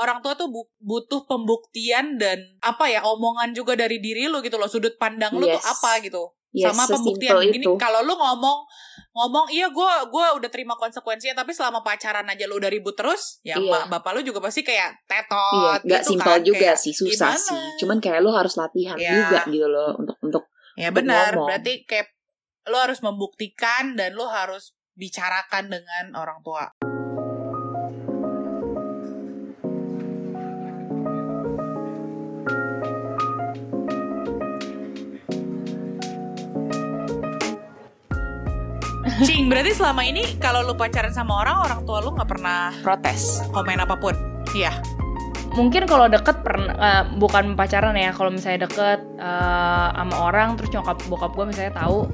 orang tua tuh bu- butuh pembuktian dan apa ya omongan juga dari diri lu gitu loh sudut pandang lu tuh apa gitu Yes, sama pembuktian sesimpel gini itu. kalau lu ngomong ngomong iya gue gua udah terima konsekuensinya tapi selama pacaran aja lu udah ribut terus ya Iya. mak bapak lu juga pasti kayak Iya, tetot nggak gitu simpel kan, juga kayak, sih, susah gimana? sih. Cuman kayak lo harus latihan Iya. juga gitu loh untuk untuk ya untuk benar ngomong. berarti kayak lu harus membuktikan dan lu harus bicarakan dengan orang tua Cing, berarti selama ini kalau lu pacaran sama orang, orang tua lu nggak pernah protes komen apa pun. Iya. mungkin kalau deket pernah eh, bukan pacaran ya kalau misalnya deket eh, sama orang terus nyokap bokap gue misalnya tahu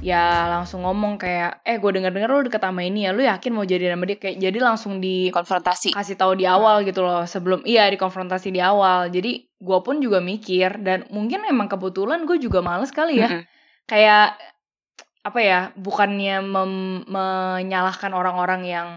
ya langsung ngomong kayak eh gue denger dengar lu deket sama ini ya lu yakin mau jadi sama dia kayak jadi langsung di konfrontasi kasih tahu di awal gitu loh sebelum iya dikonfrontasi di awal jadi gue pun juga mikir dan mungkin emang kebetulan gue juga males kali ya Mm-mm. kayak apa ya bukannya mem- menyalahkan orang-orang yang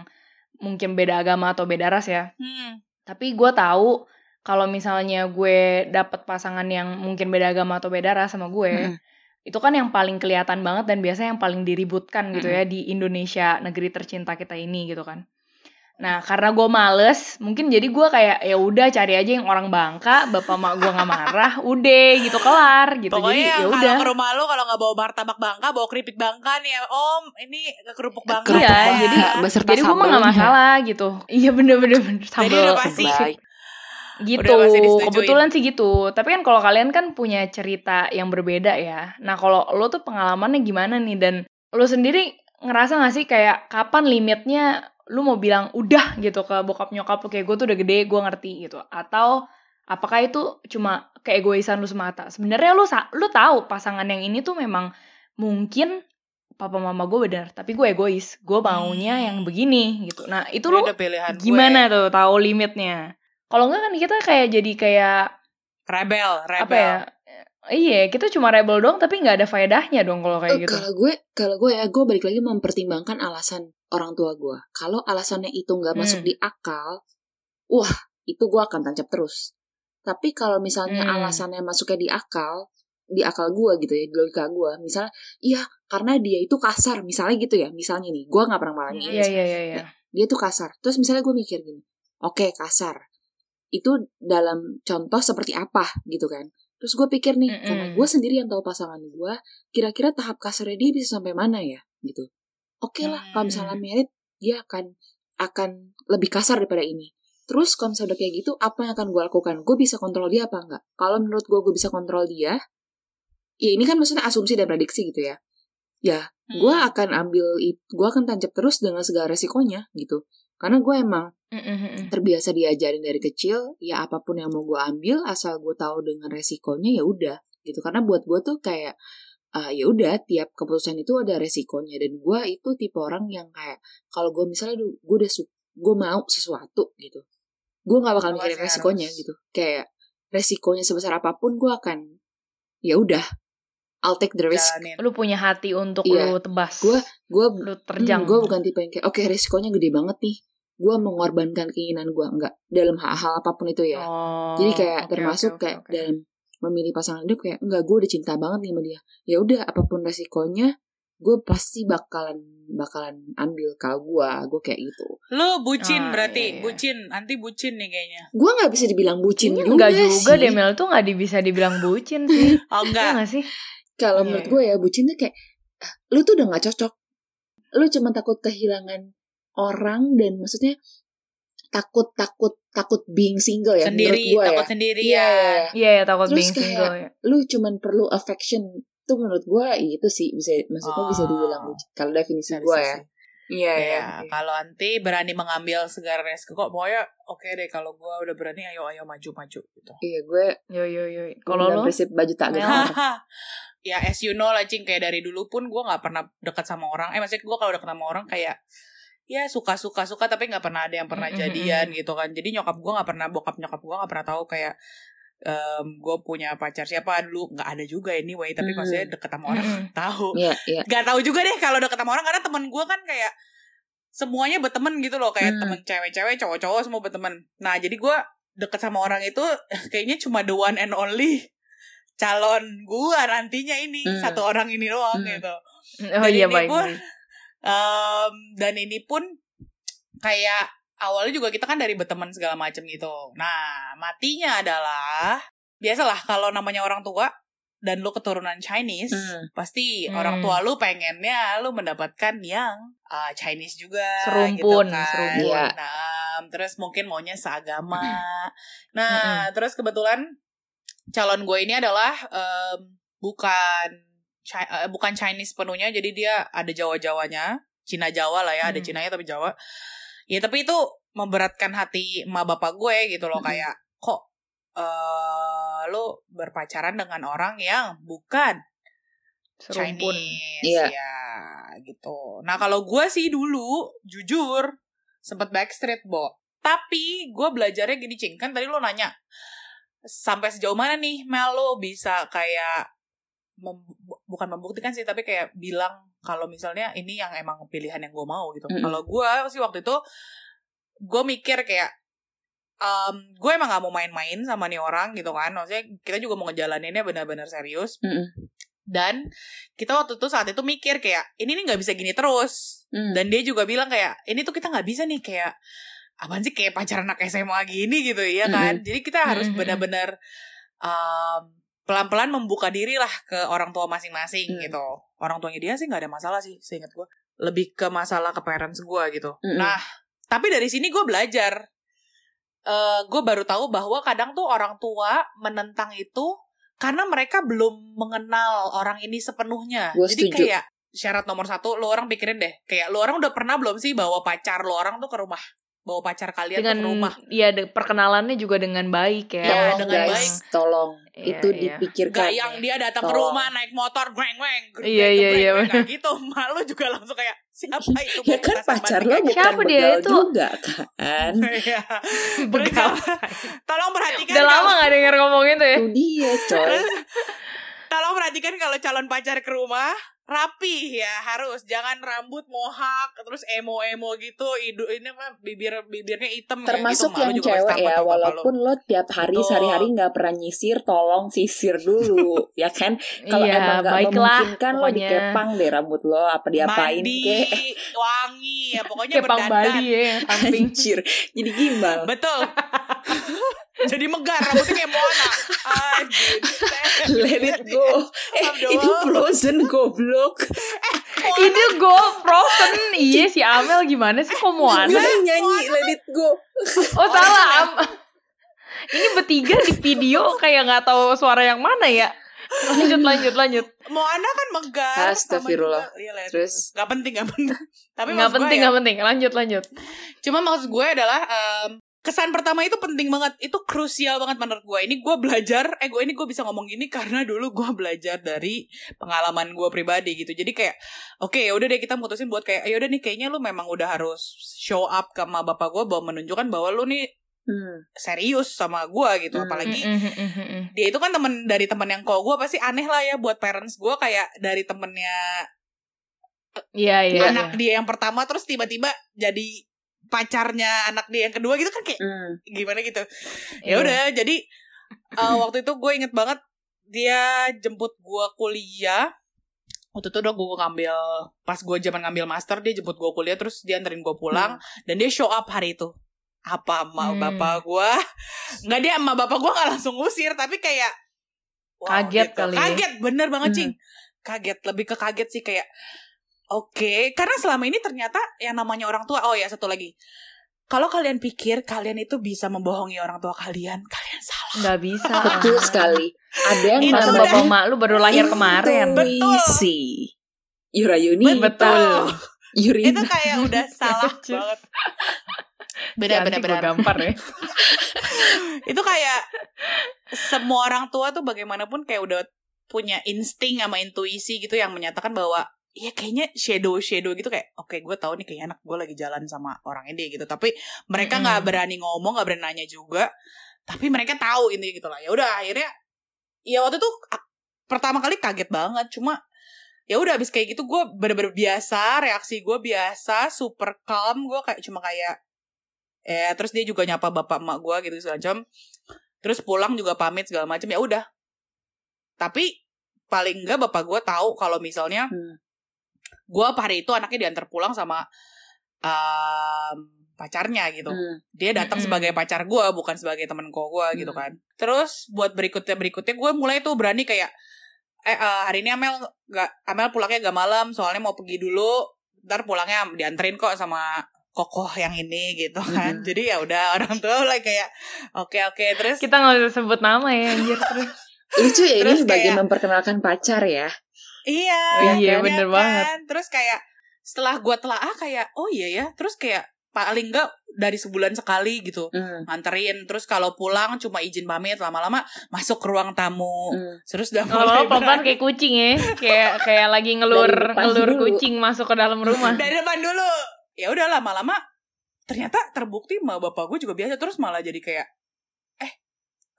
mungkin beda agama atau beda ras ya Hmm. tapi gue tahu kalau misalnya gue dapet pasangan yang mungkin beda agama atau beda ras sama gue Mm-mm. itu kan yang paling kelihatan banget dan biasanya yang paling diributkan gitu ya di Indonesia negeri tercinta kita ini gitu kan nah karena gue males mungkin jadi gue kayak ya udah cari aja yang orang Bangka bapak mak gue nggak marah udah gitu kelar gitu Pokoknya jadi ya udah kalau ke rumah lu kalau nggak bawa martabak bangka, bawa keripik bangka nih ya. Om, ini kerupuk bangka. Kerupuk Iya, ya. jadi beserta jadi gue mah nggak masalah gitu iya bener bener bener Jadi udah pasti. Gitu Udah kebetulan sih gitu tapi kan kalau kalian kan punya cerita yang berbeda ya nah kalau lo tuh pengalamannya gimana nih dan lo sendiri ngerasa gak sih kayak kapan limitnya lu mau bilang udah gitu ke bokap nyokap lu kayak gue tuh udah gede gue ngerti gitu atau apakah itu cuma keegoisan lu semata sebenarnya lu lu tahu pasangan yang ini tuh memang mungkin papa mama gue benar tapi gue egois gue maunya Hmm. yang begini gitu nah itu lu pilihan gue. gimana tuh tahu limitnya kalau enggak kan kita kayak jadi kayak Rebel, rebel. apa ya iya kita cuma rebel doang tapi nggak ada faedahnya dong kalau kayak Eh, gitu Kalau gue, kalau gue ya, gue balik lagi mempertimbangkan alasan orang tua gue. Kalau alasannya itu nggak masuk Hmm. di akal, wah itu gue akan tancap terus. Tapi kalau misalnya Hmm. alasannya masuknya di akal, di akal gue gitu ya, di logika gue, misalnya, iya karena dia itu kasar, misalnya gitu ya, misalnya nih, gue nggak pernah ngalamin ini, iya iya iya iya dia tuh kasar. Terus misalnya gue mikir gini, oke kasar, itu dalam contoh seperti apa gitu kan? Terus gue pikir nih, Mm-mm. karena gue sendiri yang tahu pasangan gue, kira-kira tahap kasarnya dia bisa sampai mana ya gitu. Oke lah, kalau misalnya Hmm. merit, dia akan akan lebih kasar daripada ini. Terus kalau misalnya udah kayak gitu, apa yang akan gue lakukan? Gue bisa kontrol dia apa enggak? Kalau menurut gue, gue bisa kontrol dia, ya ini kan maksudnya asumsi dan prediksi gitu ya. Ya, gue Hmm. akan ambil, gue akan tancap terus dengan segala resikonya gitu. Karena gue emang Mm-mm-mm. terbiasa diajarin dari kecil ya apa pun yang mau gue ambil asal gue tahu dengan resikonya ya udah gitu karena buat gue tuh kayak ah, ya udah tiap keputusan itu ada resikonya dan gue itu tipe orang yang kayak kalau gue misalnya gue udah su gue mau sesuatu gitu gue nggak bakal Lo mikirin resikonya harus. gitu kayak resikonya sebesar apa pun gue akan ya udah I'll take the risk Jalanin. lu punya hati untuk Iya. lu tebas Gua- gue lu terjang gue bukan tipe yang kayak oke resikonya gede banget nih gue mengorbankan keinginan gue enggak dalam hal-hal apa pun itu ya Oh, Jadi kayak oke, termasuk oke, kayak oke. dalam memilih pasangan hidup kayak enggak gue udah cinta banget nih sama dia. Ya udah apa pun resikonya gue pasti bakalan bakalan ambil kalau gue gue kayak gitu. Lu bucin Ah, berarti, iya, iya. bucin, anti bucin nih kayaknya. Gue nggak bisa dibilang bucin Ini juga, enggak juga sih. deh Mel tuh nggak bisa dibilang bucin sih Oh Iya enggak. nggak sih Kalau Iya, menurut iya. gue ya bucin tuh kayak "Ah, lu tuh udah nggak cocok. Lu cuma takut kehilangan orang dan maksudnya takut takut takut being single ya sendiri, menurut gue takut ya. sendirian. Iya. iya ya takut Terus being kayak- single ya lu cuman perlu affection itu menurut gue itu sih bisa maksudnya bisa Oh. dibilang bucin kalau definisi gue ya iya Ya, kalau anti berani mengambil segala resiko kok pokoknya oke deh kalau gue udah berani ayo ayo maju maju gitu. iya gue yo yo yo kalau lu prinsip baju tak gentar ya as you know lah cing kayak dari dulu pun gue nggak pernah dekat sama orang. Eh maksudnya gue kalau dekat sama orang kayak ya suka suka suka tapi nggak pernah ada yang pernah Mm, mm, mm, jadian gitu kan. Jadi nyokap gue nggak pernah bokap nyokap gue nggak pernah tahu kayak em gue punya pacar siapa dulu nggak ada juga anyway tapi Mm. maksudnya deket sama orang Mm-mm. tahu iya Gak tahu juga deh kalau deket sama orang karena temen gue kan kayak semuanya berteman gitu loh kayak Hmm. temen cewek-cewek cowok-cowok semua berteman nah jadi gue deket sama orang itu kayaknya cuma the one and only calon gue nantinya ini Hmm. satu orang ini doang Hmm. gitu Oh Dan iya ini baik. pun- Em, dan ini pun kayak awalnya juga kita kan dari berteman segala macam gitu. Nah, matinya adalah biasalah kalau namanya orang tua dan lu keturunan Chinese, Hmm. pasti Hmm. orang tua lu pengennya lu mendapatkan yang uh, Chinese juga Serumpun, gitu kan. serumpun. Iya. Nah, terus mungkin maunya seagama. Nah, terus kebetulan calon gue ini adalah em, bukan Chi- eh, bukan Chinese penuhnya, jadi dia ada Jawa-Jawanya, Cina Jawa lah ya, ada Hmm. Cinanya tapi Jawa. Ya tapi itu memberatkan hati emak bapak gue gitu loh, Mm-mm. kayak kok eh lo berpacaran dengan orang yang bukan Serumpun. Chinese Iya. ya gitu. Nah kalau gue sih dulu jujur sempet backstreet bo. Tapi gue belajarnya gini cing kan tadi lo nanya sampai sejauh mana nih Mel lo bisa kayak bukan membuktikan sih tapi kayak bilang kalau misalnya ini yang emang pilihan yang gue mau gitu. Mm-mm. Kalau gue sih waktu itu gue mikir kayak em gue emang gak mau main-main sama nih orang gitu kan. Maksudnya kita juga mau ngejalaninnya benar-benar serius Mm-mm. dan kita waktu itu saat itu mikir kayak ini nih nggak bisa gini terus Mm. dan dia juga bilang kayak ini tuh kita nggak bisa nih kayak apaan sih kayak pacaran anak SMA gini gitu ya kan jadi kita harus benar-benar um, pelan-pelan membuka diri lah ke orang tua masing-masing Mm. gitu orang tuanya dia sih nggak ada masalah sih seingat gue lebih ke masalah ke parents gue gitu Mm-mm. nah tapi dari sini gue belajar Eh gue baru tahu bahwa kadang tuh orang tua menentang itu karena mereka belum mengenal orang ini sepenuhnya. Gua Jadi setuju. kayak syarat nomor satu, lo orang pikirin deh, kayak lo orang udah pernah belum sih bawa pacar lo orang tuh ke rumah, bawa pacar kalian Dengan ke rumah. ya de- perkenalannya juga dengan baik ya. Iya, dengan guys, baik. tolong Iya, itu iya. dipikirkan. Gak yang dia datang ke rumah naik motor, greng greng, Iya, iya, iya, gitu, malu juga langsung kayak siapa itu? ya kan Kita pacar sambat lo kayak bukan Siapa dia begal itu? juga kan. Iya. Begal. tolong perhatikan Udah lama gak denger ngomong itu ya? Itu dia coy. Tolong perhatikan kalau calon pacar ke rumah rapi ya harus jangan rambut mohak terus emo emo gitu hidup ini apa bibir bibirnya hitam kayak Termasuk gitu, malu yang cewek ya, walaupun lo tiap hari Betul. sehari-hari nggak pernah nyisir, tolong sisir dulu, ya kan? Kalau iya, emang nggak memungkinkan lo dikepang deh rambut lo, apa diapain mandi kek? wangi ya pokoknya Kepang berdandan Bali ya, yang samping. Jadi gimbal. betul jadi megar rambutnya kayak Moana Let it go. Eh, itu frozen goblok. itu go frozen. Iya si Amel gimana sih kok Moana? Gue nyanyi let it go. Oh salah. Am- Ini bertiga di video kayak nggak tahu suara yang mana ya. Lanjut lanjut lanjut. Moana kan megar sama Astagfirullah. iya, lihat. Terus Gak penting gak penting tapi Nggak penting ya, nggak penting. Lanjut lanjut. Cuma maksud gue adalah em, kesan pertama itu penting banget, itu krusial banget menurut gue. Ini gue belajar, eh gue ini gue bisa ngomong gini karena dulu gue belajar dari pengalaman gue pribadi gitu. Jadi kayak, oke ya udah deh kita mutusin buat kayak, ya udah nih kayaknya lu memang udah harus show up ke sama bapak gue bahwa menunjukkan bahwa lu nih hmm, serius sama gue gitu. Hmm. Apalagi Mm, mm, mm, mm, mm. dia itu kan temen dari temen yang kok gue pasti aneh lah ya buat parents gue kayak dari temennya Iya iya. anak iya. dia yang pertama terus tiba-tiba jadi pacarnya anak dia yang kedua gitu kan kayak hmm. gimana gitu Iya. ya udah jadi uh, waktu itu gue inget banget dia jemput gue kuliah waktu itu udah gue ngambil pas gue zaman ngambil master dia jemput gue kuliah terus dia anterin gue pulang dan dia show up hari itu apa emak Hmm. bapak gue nggak dia emak bapak gue nggak langsung ngusir tapi kayak Kaget kali ya. kaget bener banget Hmm. cing kaget lebih ke kaget sih kayak oke karena selama ini ternyata yang namanya orang tua oh ya satu lagi kalau kalian pikir kalian itu bisa membohongi orang tua kalian kalian salah Nggak bisa. Betul sekali. Ada yang udah- bapak mak lu baru lahir kemarin. Intuisi. Yurayuni. Betul. Yurina. itu kayak udah salah banget Nanti benar-benar gua gampar ya. itu kayak semua orang tua tuh bagaimanapun kayak udah punya insting sama intuisi gitu yang menyatakan bahwa ya kayaknya shadow shadow gitu kayak oke gue tahu nih kayaknya anak gue lagi jalan sama orang ini gitu. Tapi mereka nggak Mm-mm. berani ngomong nggak berani nanya juga. Tapi mereka tahu ini gitu lah. Ya udah akhirnya ya waktu itu pertama kali kaget banget. Cuma ya udah abis kayak gitu gue bener-bener biasa reaksi gue biasa super calm. Gue kayak cuma kayak eh terus dia juga nyapa bapak emak gue gitu segala macam. Terus pulang juga pamit segala macam. Ya udah. Tapi paling enggak bapak gue tahu kalau misalnya Hmm. Gue hari itu anaknya diantar pulang sama um, pacarnya gitu Hmm. dia datang Mm-mm. sebagai pacar gue bukan sebagai temen kok gue gitu Hmm. kan terus buat berikutnya berikutnya gue mulai tuh berani kayak eh eh, hari ini Amel gak Amel pulangnya gak malam soalnya mau pergi dulu ntar pulangnya dianterin kok sama kokoh yang ini gitu kan Mm-mm. jadi ya udah orang tua mulai kayak oke oke terus Kita nggak usah sebut nama ya anjir terus. Lucu ya ini Terus sebagai kayak- memperkenalkan pacar ya. Iya Oh iya, kan, bener kan? banget. terus kayak setelah gue telaah kayak oh iya ya terus kayak paling enggak dari sebulan sekali gitu Hmm. nganterin terus kalau pulang cuma izin pamit lama-lama masuk ke ruang tamu Hmm. terus udah Lama-lama mulai pelan-pelan berani. kayak kucing ya. Kayak kayak lagi ngelur ngelur dulu. kucing masuk ke dalam rumah. dari depan dulu ya udah lama-lama ternyata terbukti sama bapak gue juga biasa terus malah jadi kayak eh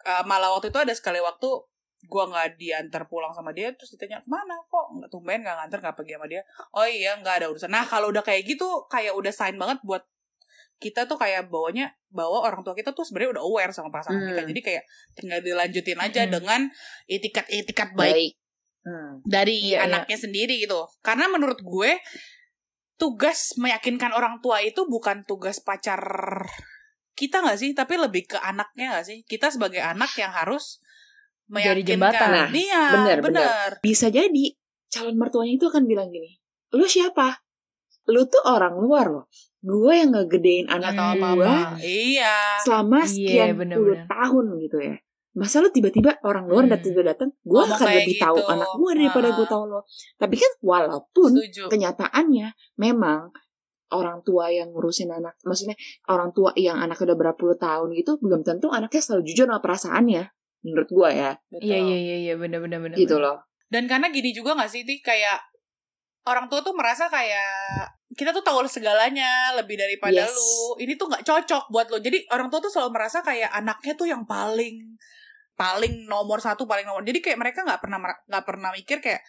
eh, malah waktu itu ada sekali waktu gue nggak diantar pulang sama dia terus ditanya mana kok nggak tumben nggak nganter nggak pergi sama dia oh iya nggak ada urusan nah kalau udah kayak gitu kayak udah sign banget buat kita tuh kayak bawanya bawa orang tua kita tuh sebenarnya udah aware sama pasangan Hmm. kita jadi kayak tinggal dilanjutin aja Hmm. dengan itikat-itikat baik Baik. Hmm. dari Iya, anaknya sendiri gitu. Karena menurut gue tugas meyakinkan orang tua itu bukan tugas pacar kita nggak sih, tapi lebih ke anaknya nggak sih? Kita sebagai anak yang harus Jadi meyakinkan. jembatan. Nah, iya, benar, benar. Bisa jadi calon mertuanya itu akan bilang gini, lu siapa? Lu tuh orang luar loh. Gue yang ngegedein anak tahu Hmm. gue. Iya. selama Iya, sekian puluh bener-bener. tahun gitu ya. Masa lu tiba-tiba orang luar Hmm. tiba datang, gue akan lebih tahu gitu. anak gue daripada Nah. gue tahu lo. Tapi kan walaupun Setuju. kenyataannya memang orang tua yang ngurusin anak, maksudnya orang tua yang anak udah berapa puluh tahun gitu, belum tentu anaknya selalu jujur sama perasaannya. Menurut gue ya. Iya iya iya iya benar benar benar. gitu loh. Dan karena gini juga gak sih, Ti? Kayak orang tua tuh merasa kayak kita tuh tahu segalanya lebih daripada Yes. lu. Ini tuh nggak cocok buat lu. Jadi orang tua tuh selalu merasa kayak anaknya tuh yang paling paling nomor satu paling nomor. Jadi kayak mereka nggak pernah nggak pernah mikir kayak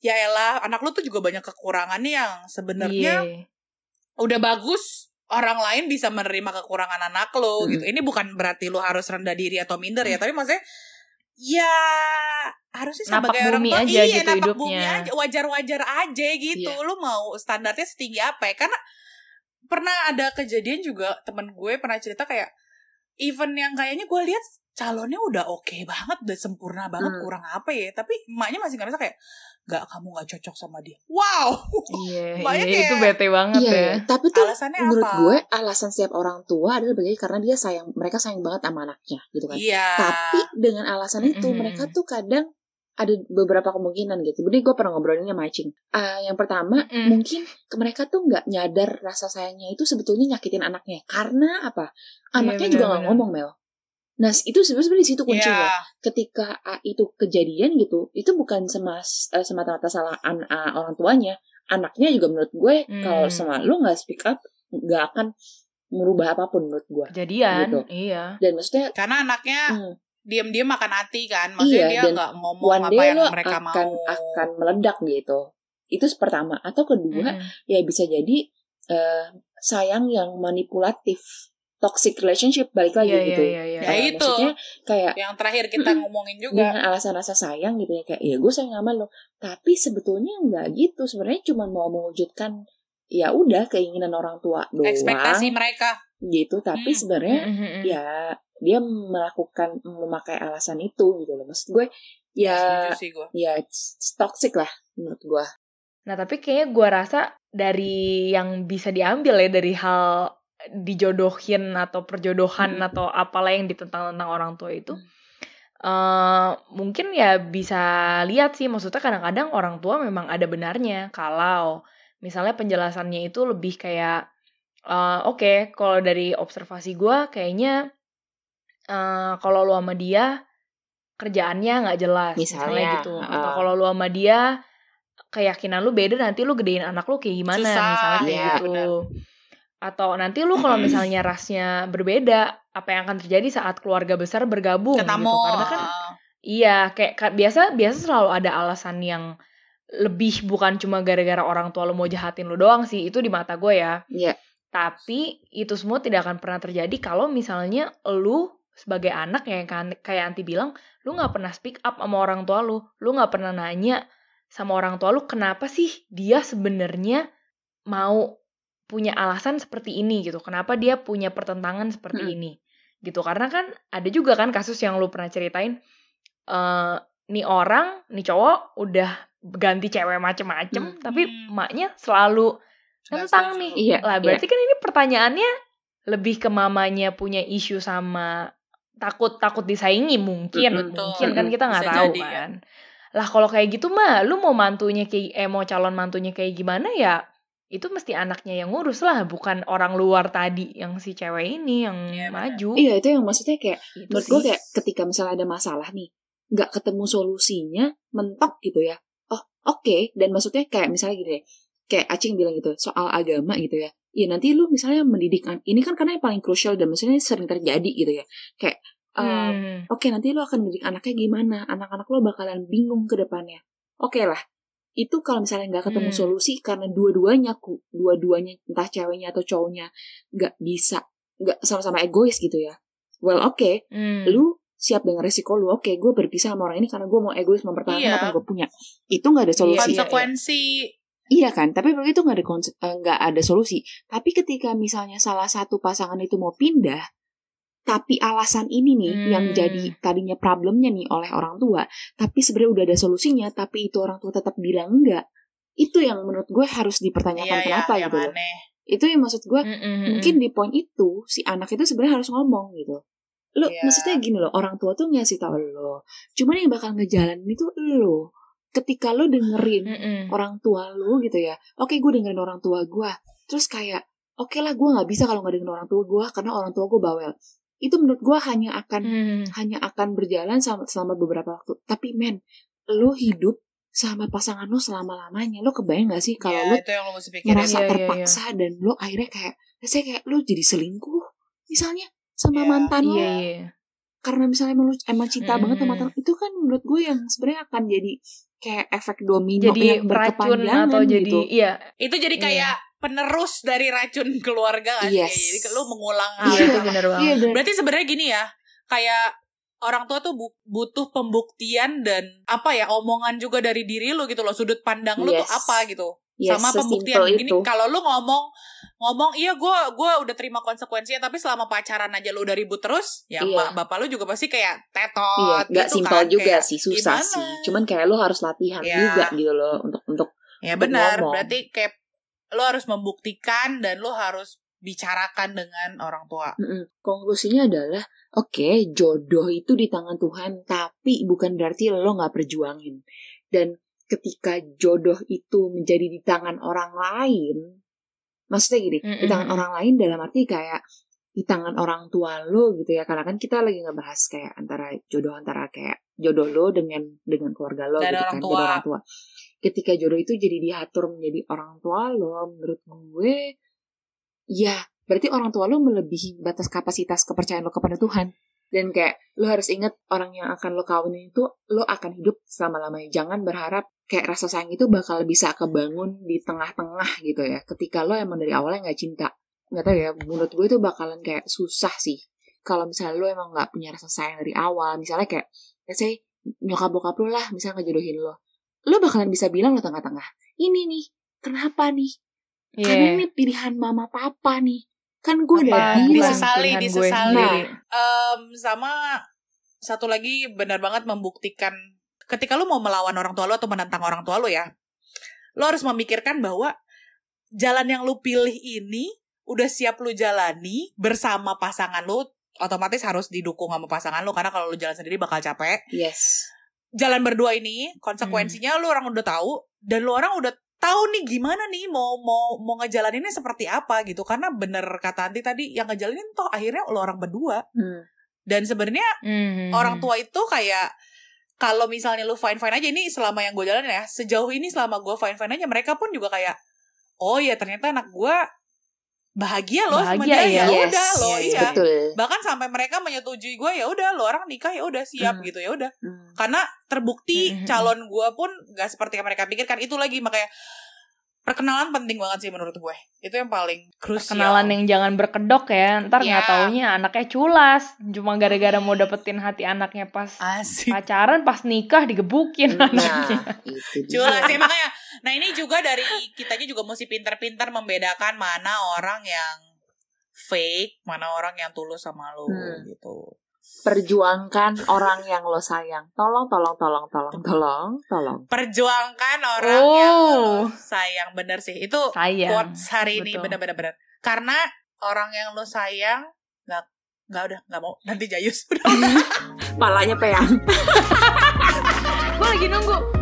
ya elah anak lu tuh juga banyak kekurangannya yang sebenarnya Iya. udah bagus orang lain bisa menerima kekurangan anak lo Hmm. gitu. Ini bukan berarti lo harus rendah diri atau minder ya, tapi maksudnya ya harusnya Napak sebagai orang bumi tua aja iya gitu napak bumi hidupnya. aja wajar-wajar aja gitu. Iya. Lo mau standarnya setinggi apa ya? Karena pernah ada kejadian juga temen gue pernah cerita kayak event yang kayaknya gue lihat calonnya udah oke banget, udah sempurna banget, Hmm. kurang apa ya? Tapi emaknya masih ngerasa kayak nggak kamu nggak cocok sama dia. Wow, Iya, iya, itu kayak- bete banget Iya, ya. iya. tapi tuh alasannya menurut apa? gue alasan setiap orang tua adalah bagi karena dia sayang, mereka sayang banget sama anaknya, gitu kan. Iya. Tapi dengan alasan itu Mm-mm. mereka tuh kadang ada beberapa kemungkinan gitu. Jadi gue pernah ngobrolin sama Acing. Ah, yang pertama Mm. mungkin ke mereka tuh nggak nyadar rasa sayangnya itu sebetulnya nyakitin anaknya. Karena apa? Anaknya Iya, juga nggak ngomong Mel. Nah itu sebenarnya di situ kuncinya. Iya. Ketika ah, itu kejadian gitu, itu bukan sama eh, semata-mata salah an- ah, orang tuanya. Anaknya juga menurut gue Hmm. kalau sama lu nggak speak up nggak akan merubah apa pun menurut gue. Kejadian, Gitu. iya. Dan maksudnya Karena anaknya hmm, diam-diam makan hati kan. Maksudnya Iya, dia dan nggak ngomong apa yang mereka akan mau. akan meledak gitu. Itu pertama. Atau kedua, Mm-mm. ya bisa jadi eh, sayang yang manipulatif, toxic relationship balik lagi Iya, gitu. iya, iya, Ya Kayak itu. Maksudnya kayak Yang terakhir kita ngomongin juga. dengan alasan rasa sayang gitu ya kayak ya gue sayang sama lo tapi sebetulnya nggak gitu sebenarnya cuma mau mewujudkan ya udah keinginan orang tua doang Ekspektasi mereka. gitu tapi Hmm. sebenarnya Mm-mm. ya dia melakukan memakai alasan itu gitu loh maksud gue ya gue. ya it's toxic lah menurut gue Nah, tapi kayaknya gue rasa dari yang bisa diambil ya dari hal dijodohin atau perjodohan Hmm. atau apalah yang ditentang tentang orang tua itu, eh mungkin ya bisa lihat sih, maksudnya kadang-kadang orang tua memang ada benarnya. Kalau misalnya penjelasannya itu lebih kayak, eh, oke, kalau dari observasi gue kayaknya eh kalau lu sama dia kerjaannya nggak jelas, misalnya, Misalnya, gitu, uh-uh. atau kalau lu sama dia keyakinan lu beda nanti lu gedein anak lu kayak gimana Susah, misalnya kayak iya, gitu. benar. Atau nanti lu kalau misalnya rasnya berbeda apa yang akan terjadi saat keluarga besar bergabung Ketemu. gitu karena kan iya kayak ka- biasa biasa selalu ada alasan yang lebih bukan cuma gara-gara orang tua lu mau jahatin lu doang sih itu di mata gue ya Iya. tapi itu semua tidak akan pernah terjadi kalau misalnya lu sebagai anak yang kan kayak anti bilang lu nggak pernah speak up sama orang tua lu lu nggak pernah nanya sama orang tua lu kenapa sih dia sebenarnya mau punya alasan seperti ini gitu kenapa dia punya pertentangan seperti Hmm. ini gitu karena kan ada juga kan kasus yang lu pernah ceritain eh nih orang nih cowok udah ganti cewek macem-macem Hmm. tapi Hmm. emaknya selalu tentang nih Iya, lah berarti kan ini pertanyaannya lebih ke mamanya punya isu sama takut takut disaingi mungkin Betul. mungkin kan kita nggak tahu jadi, ya. kan lah kalau kayak gitu mah lu mau mantunya kayak eh mau calon mantunya kayak gimana ya itu mesti anaknya yang ngurus lah bukan orang luar tadi yang si cewek ini yang Iya, benar. maju. Iya itu yang maksudnya kayak Itu menurut sih. gue kayak ketika misalnya ada masalah nih nggak ketemu solusinya mentok gitu ya. Oh oke. Dan maksudnya kayak misalnya gini deh kayak Acing bilang gitu soal agama gitu ya. Iya nanti lu misalnya mendidik ini kan karena yang paling krusial dan maksudnya sering terjadi gitu ya. Kayak Hmm. oke nanti lu akan mendidik anaknya gimana? Anak-anak lu bakalan bingung ke depannya. Oke lah itu kalau misalnya nggak ketemu Hmm. solusi karena dua-duanya ku dua-duanya entah ceweknya atau cowoknya nggak bisa nggak sama-sama egois gitu ya well oke Hmm. lu siap dengan resiko lu oke gue berpisah sama orang ini karena gue mau egois mempertahankan Iya. apa yang gue punya itu nggak ada solusi Iya, iya. konsekuensi Iya kan, tapi begitu nggak ada eh, nggak ada solusi. Tapi ketika misalnya salah satu pasangan itu mau pindah, tapi alasan ini nih Hmm. yang jadi tadinya problemnya nih oleh orang tua, tapi sebenarnya udah ada solusinya, tapi itu orang tua tetap bilang enggak. Itu yang menurut gue harus dipertanyakan iya ya kenapa yang gitu aneh Itu yang maksud gue hmm, hmm, mungkin di poin itu si anak itu sebenarnya harus ngomong gitu. Lo Iya. maksudnya gini loh, orang tua tuh ngasih tau lo. Cuman yang bakal ngejalanin itu lo. Ketika lo dengerin hmm, hmm. orang tua lu gitu ya oke gue dengerin orang tua gue terus kayak oke lah gue nggak bisa kalau nggak dengerin orang tua gue karena orang tua gue bawel itu menurut gue hanya akan Hmm. hanya akan berjalan selama, selama beberapa waktu tapi men lu hidup sama pasangan lu selama lamanya lu kebayang gak sih kalau lu itu yang lo mesti pikirin merasa Iya, iya, terpaksa dan lu akhirnya kayak saya kayak lu jadi selingkuh misalnya sama Iya, mantan lu Iya, iya. karena misalnya emang, lu- emang cinta Mm-mm. banget sama mantan itu kan menurut gue yang sebenarnya akan jadi kayak efek domino Jadi yang berkepanjangan atau jadi gitu. iya itu jadi Iya. kayak penerus dari racun keluarga kan Yes. jadi lo mengulang iya hal Iya. itu benar banget. Iya, dan Berarti sebenarnya gini ya, kayak orang tua tuh bu- butuh pembuktian dan apa ya omongan juga dari diri lu gitu loh, sudut pandang lu tuh Yes. apa gitu. Yes, sama pembuktian gini kalau lu ngomong ngomong iya gue gua udah terima konsekuensinya tapi selama pacaran aja lu udah ribut terus ya Iya. mak bapak lu juga pasti kayak Iya, tetot nggak gitu simpel kan, juga kayak, sih, susah gimana? sih. Cuman kayak lo harus latihan Iya. juga gitu loh untuk untuk ya benar berarti kayak lu harus membuktikan dan lu harus bicarakan dengan orang tua Mm-mm. konklusinya adalah oke jodoh itu di tangan Tuhan, tapi bukan berarti lo nggak perjuangin. Dan ketika jodoh itu menjadi di tangan orang lain, maksudnya gini, di tangan Mm-mm. orang lain dalam arti kayak di tangan orang tua lo gitu ya. Karena kan kita lagi ngebahas kayak antara jodoh antara kayak jodoh lo dengan dengan keluarga lo Dan gitu orang kan tua. orang tua. Ketika jodoh itu jadi diatur menjadi orang tua lo menurut gue ya berarti orang tua lo melebihi batas kapasitas kepercayaan lo kepada Tuhan. Dan kayak lo harus ingat orang yang akan lo kawinin itu lo akan hidup selama lamanya jangan berharap kayak rasa sayang itu bakal bisa kebangun di tengah-tengah gitu ya. Ketika lo emang dari awalnya nggak cinta nggak tahu ya menurut gue itu bakalan kayak susah sih kalau misalnya lo emang nggak punya rasa sayang dari awal misalnya kayak let's say nyokap bokap lo lah misalnya ngejodohin lo lo bakalan bisa bilang lo tengah-tengah ini nih kenapa nih Iya. karena ini pilihan mama papa nih kan gue udah bilang disesali, pilihan gue disesali. sendiri. Em, sama satu lagi benar banget membuktikan ketika lu mau melawan orang tua lu atau menentang orang tua lu ya lu harus memikirkan bahwa jalan yang lu pilih ini udah siap lu jalani bersama pasangan lu otomatis harus didukung sama pasangan lu karena kalau lu jalan sendiri bakal capek. Yes. Jalan berdua ini konsekuensinya lu orang udah tahu dan lu orang udah tahu nih gimana nih mau mau mau ngejalaninnya seperti apa gitu. Karena bener kata Anti tadi yang ngejalanin toh akhirnya lu orang berdua. Hmm. dan sebenarnya Mhm. orang tua itu kayak kalau misalnya lu fine fine aja ini selama yang gue jalanin ya sejauh ini selama gue fine fine aja mereka pun juga kayak oh ya ternyata anak gue bahagia loh sama Bahagia, dia ya iya. udah loh yes, iya betul. bahkan sampai mereka menyetujui gue ya udah lo orang nikah ya udah siap Hmm. gitu ya udah Hmm. karena terbukti Mhm. calon gue pun gak seperti yang mereka pikirkan itu lagi makanya perkenalan penting banget sih menurut gue itu yang paling krusial Kenalan yang jangan berkedok ya. Ntar nggak Iya. taunya anaknya culas. Cuma gara-gara mau dapetin hati anaknya pas asik pacaran, pas nikah digebukin anaknya. Nah, itu dia. Jelas sih makanya. Nah ini juga dari kitanya juga mesti pintar-pintar membedakan mana orang yang fake, mana orang yang tulus sama lo Hmm. gitu. Perjuangkan orang yang lo sayang. Tolong, tolong, tolong, tolong, tolong, tolong. Perjuangkan orang Oh. yang lo sayang bener sih. Itu Sayang. quotes hari ini bener-bener bener. Karena orang yang lo sayang nggak nggak udah nggak mau nanti jayus udah Palanya peyang. gue lagi nunggu.